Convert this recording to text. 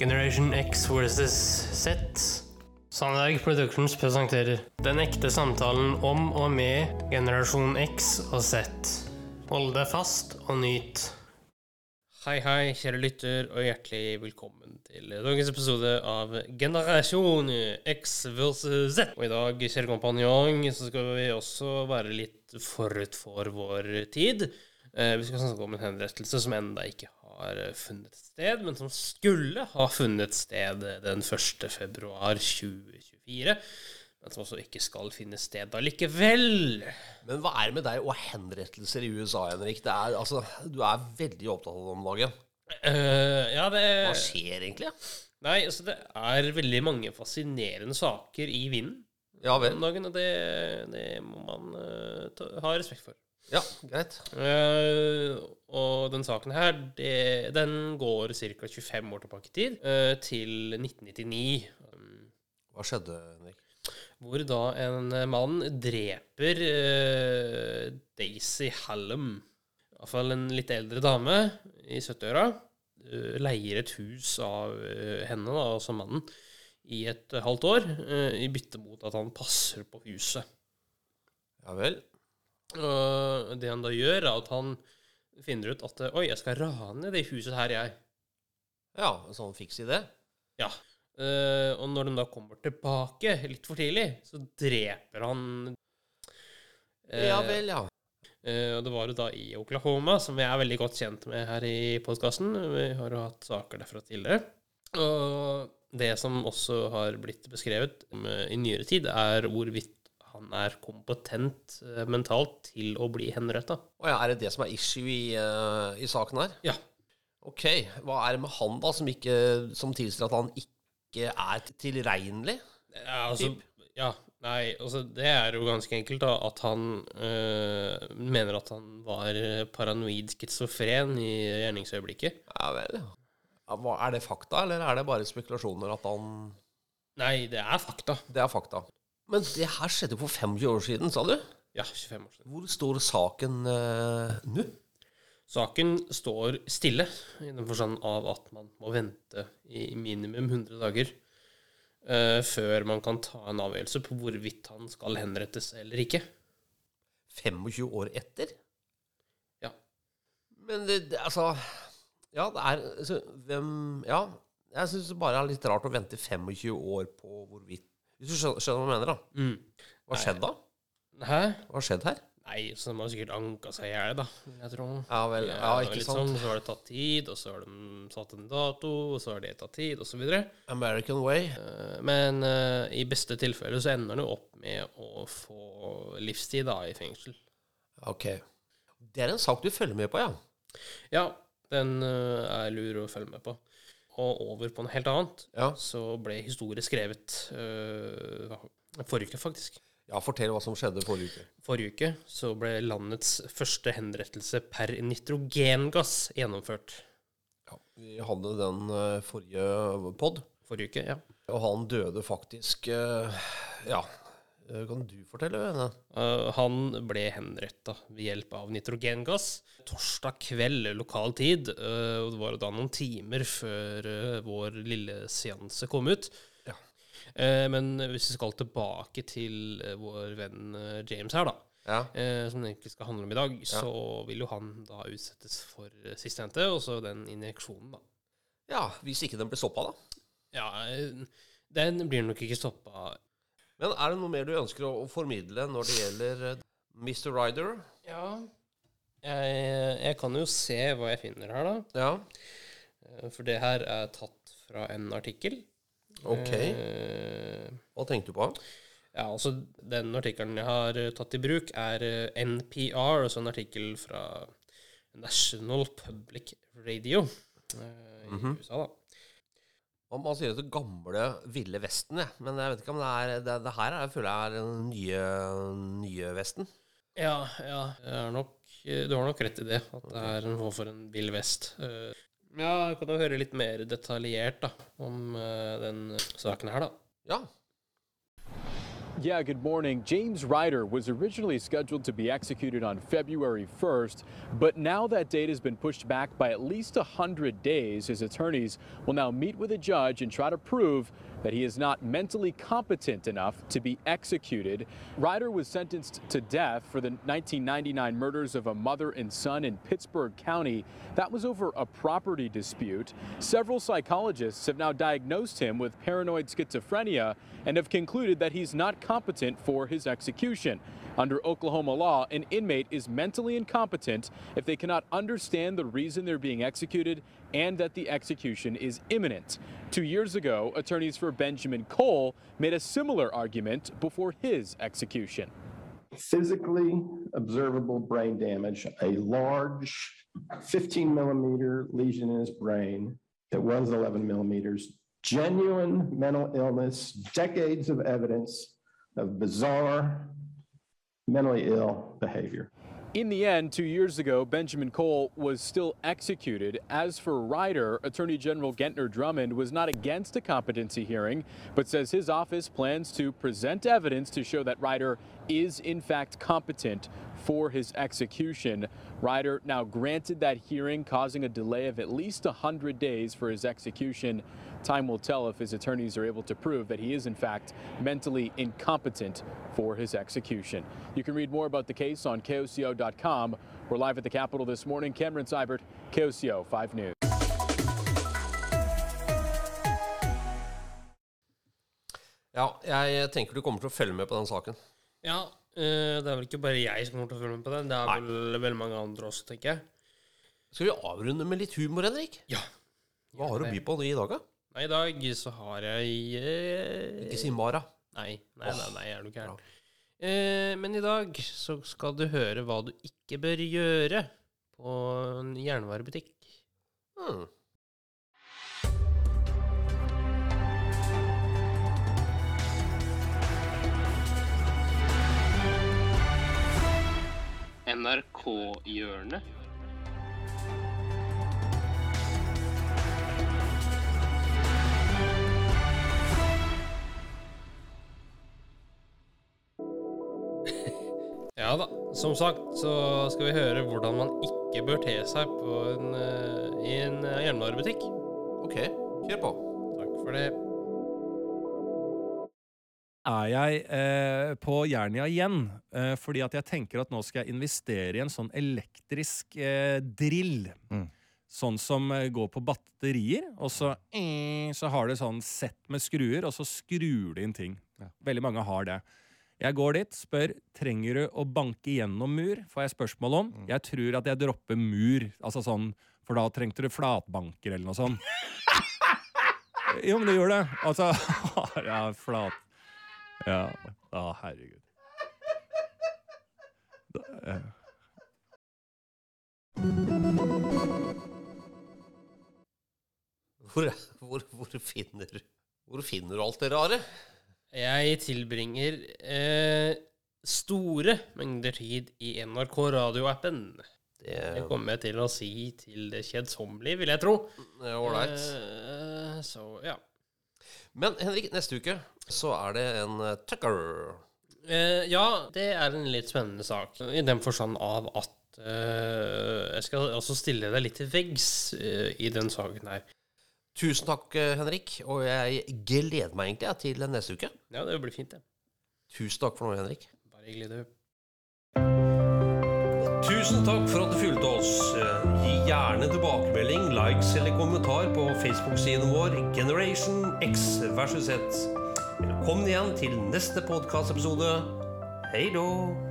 Generation X versus Z. Sandberg Productions presenterer Den ekte samtalen om og med generasjon X og Z. Hold deg fast og nyt. Hei, hei, kjære lytter, og hjertelig velkommen til dagens episode av Generasjon X versus Z. Og i dag, kjære kompanjong, så skal vi også være litt forut for vår tid. Eh, vi skal snakke om en henrettelse som enda ikke har funnet sted, men som skulle ha funnet sted den 1. februar 2024. Men som også ikke skal finne sted allikevel. Men hva er det med deg og henrettelser i USA, Henrik? Det er, altså, du er veldig opptatt av det om dagen. Uh, ja, det Hva skjer egentlig? Nei, altså det er veldig mange fascinerende saker i vinden Ja om dagen, og det, det må man uh, ta, ha respekt for. Ja, greit. Uh, og den saken her, det, den går ca. 25 år tilbake i tid, uh, til 1999. um, Hva skjedde, Henrik? Hvor da en mann dreper uh, Daisy Hallam. Iallfall en litt eldre dame i 70-åra. eh, leier et hus av henne, da, altså mannen, i et halvt år, i bytte mot at han passer på huset. Ja vel. Og det han da gjør, er at han finner ut at Oi, jeg skal rane det huset her, jeg. Ja, en sånn fiks det? Ja. Uh, og når de da kommer tilbake litt for tidlig, så dreper han uh, Ja vel, ja. Uh, og det var jo da i Oklahoma, som vi er veldig godt kjent med her i podkasten. Vi har jo hatt saker derfra tidligere. Og det som også har blitt beskrevet i nyere tid, er hvorvidt han er kompetent eh, mentalt til å bli henretta. Å ja, er det det som er issue i, eh, i saken her? Ja. Ok, hva er det med han da som, ikke, som tilsier at han ikke er tilregnelig? Ja, altså, ja, nei, altså det er jo ganske enkelt da, at han øh, mener at han var paranoid schizofren i gjerningsøyeblikket. Ja vel, ja hva, er det fakta, eller er det bare spekulasjoner at han Nei, det er fakta. Det er fakta. Men det her skjedde jo for 25 år siden, sa du? Ja, 25 år siden. Hvor står saken eh, nå? Saken står stille, i den forstand av at man må vente i minimum 100 dager øh, før man kan ta en avgjørelse på hvorvidt han skal henrettes eller ikke. 25 år etter? Ja. Men det, det altså Ja, det er altså, Hvem Ja, jeg syns det bare er litt rart å vente 25 år på hvorvidt Hvis du skjønner, skjønner hva jeg mener, da. Mm. Hva skjedde da? Hæ? Hva skjedde her? Nei, så de har sikkert anka seg i hjel, da, jeg tror. Ja vel, ja, det var ikke litt sant? Sånn, så har det tatt tid, og så har de satt en dato, og så har det tatt tid, osv. American way. Men eh, i beste tilfelle så ender det opp med å få livstid da, i fengsel. Ok. Det er en sak du følger med på, ja? Ja, den eh, er lur å følge med på. Og over på noe helt annet, Ja, så ble historie skrevet øh, forrige uke, faktisk. ja Fortell hva som skjedde forrige uke. Forrige uke så ble landets første henrettelse per nitrogengass gjennomført. Ja, vi hadde den eh, forrige pod, Forrige uke, ja. og han døde faktisk eh, Ja, kan du fortelle? Henne? Uh, han ble henretta ved hjelp av nitrogengass torsdag kveld lokal tid. og det var da noen timer før vår lille seanse kom ut. Ja. Men hvis vi skal tilbake til vår venn James her, da, Ja. som det egentlig skal handle om i dag, så vil jo han da utsettes for hente, og så den injeksjonen, da. ja, hvis ikke den blir stoppa, da. Ja, den blir nok ikke stoppa. Men er det noe mer du ønsker å, å formidle når det gjelder eh, Mr. Ryder? Ja. Jeg, jeg kan jo se hva jeg finner her, da. Ja. Eh, For det her er tatt fra en artikkel. Ok. Eh, Hva tenkte du på? ja, altså Den artikkelen jeg har tatt i bruk, er NPR, altså en artikkel fra National Public Radio i -hmm. USA, da. Man, man sier det gamle Ville Vesten, jeg. men jeg vet ikke om det er Det, det her er, jeg føler jeg er den nye, nye Vesten. Ja, ja. Det er nok, du har nok rett i det. At det er en for en vill vest. Eh, Ja, jeg kan jo høre litt mer detaljert da, om eh, den saken her, da. Ja. Yeah, good morning. James Ryder was originally scheduled to be executed on February 1st, but now that date has been pushed back by at least 100 days. His attorneys will now meet with a judge and try to prove that he is not mentally competent enough to be executed. Ryder was sentenced to death for the 1999 murders of a mother and son in Pittsburgh County. That was over a property dispute. Several psychologists have now diagnosed him with paranoid schizophrenia and have concluded that he's not competent for his execution. Under Oklahoma law, an inmate is mentally incompetent if they cannot understand the reason they're being executed and that the execution is imminent. Two years ago, attorneys for Benjamin Cole made a similar argument before his execution. physically observable brain damage, a large 15 millimeter lesion in his brain that was 11 millimeters, genuine mental illness, decades of evidence of bizarre mentally ill behavior. In the end, two years ago, Benjamin Cole was still executed. As for Ryder, Attorney General Gentner Drummond was not against a competency hearing, but says his office plans to present evidence to show that Ryder is in fact competent for his execution. Ryder now granted that hearing, causing a delay of at least 100 days for his execution. Time will tell if his attorneys are able to prove that he is, in fact, mentally incompetent for his execution. You can read more about the case on KOCO.com. We're live at the Capitol this morning. Cameron Seibert, KOCO 5 News. Ja, jeg tenker du kommer til å følge med på den saken. Ja, eh, det er vel ikke bare jeg som kommer til å følge med på den. Det er Nei. vel veldig mange andre også, tenker jeg. Skal vi avrunde med litt humor, Henrik? Ja. Hva har du å by på i dag, da? Nei, i dag så har jeg eh, Ikke si Mara. Nei, nei, nei, nei, er du gæren. Eh, men i dag så skal du høre hva du ikke bør gjøre på en jernvarebutikk. Hmm. NRK-hjørnet. Som sagt så skal vi høre hvordan man ikke bør te seg på en, eh, i en eh, jernvarebutikk. Ok, kjør på. Takk for det. er jeg eh, på Jernia igjen, eh, fordi at jeg tenker at nå skal jeg investere i en sånn elektrisk eh, drill. Sånn som eh, går på batterier, og så, så har det sånn sett med skruer, og så skrur det inn ting. Veldig mange har det. Jeg går dit, spør trenger du å banke gjennom mur, får jeg spørsmål om. Jeg tror at jeg dropper mur, altså sånn, for da trengte du flatbanker eller noe sånt. jo, men det gjør det. Altså, ja, flat... Ja. Å, herregud. Da, ja. Hvor, hvor, hvor, finner, hvor finner du alt det rare? Jeg tilbringer eh, store mengder tid i NRK radioappen. Det Det kommer jeg til å si til det kjedsommelige, vil jeg tro. er ålreit. Eh, så ja. Men Henrik, neste uke så er det en uh, tucker. Eh, ja, det er en litt spennende sak. I den forstand av at eh, Jeg skal også stille deg litt til veggs eh, i den saken her. Tusen takk, eh, Henrik. Og jeg gleder meg egentlig til neste uke. Ja, det blir fint, det. Tusen takk for nå, Henrik. Bare hyggelig, du. Tusen takk for at du fulgte oss. Eh, Gi gjerne tilbakemelding, likes eller kommentar på Facebook-siden vår Generation X versus Z. Velkommen igjen til neste podkastepisode. Hei då!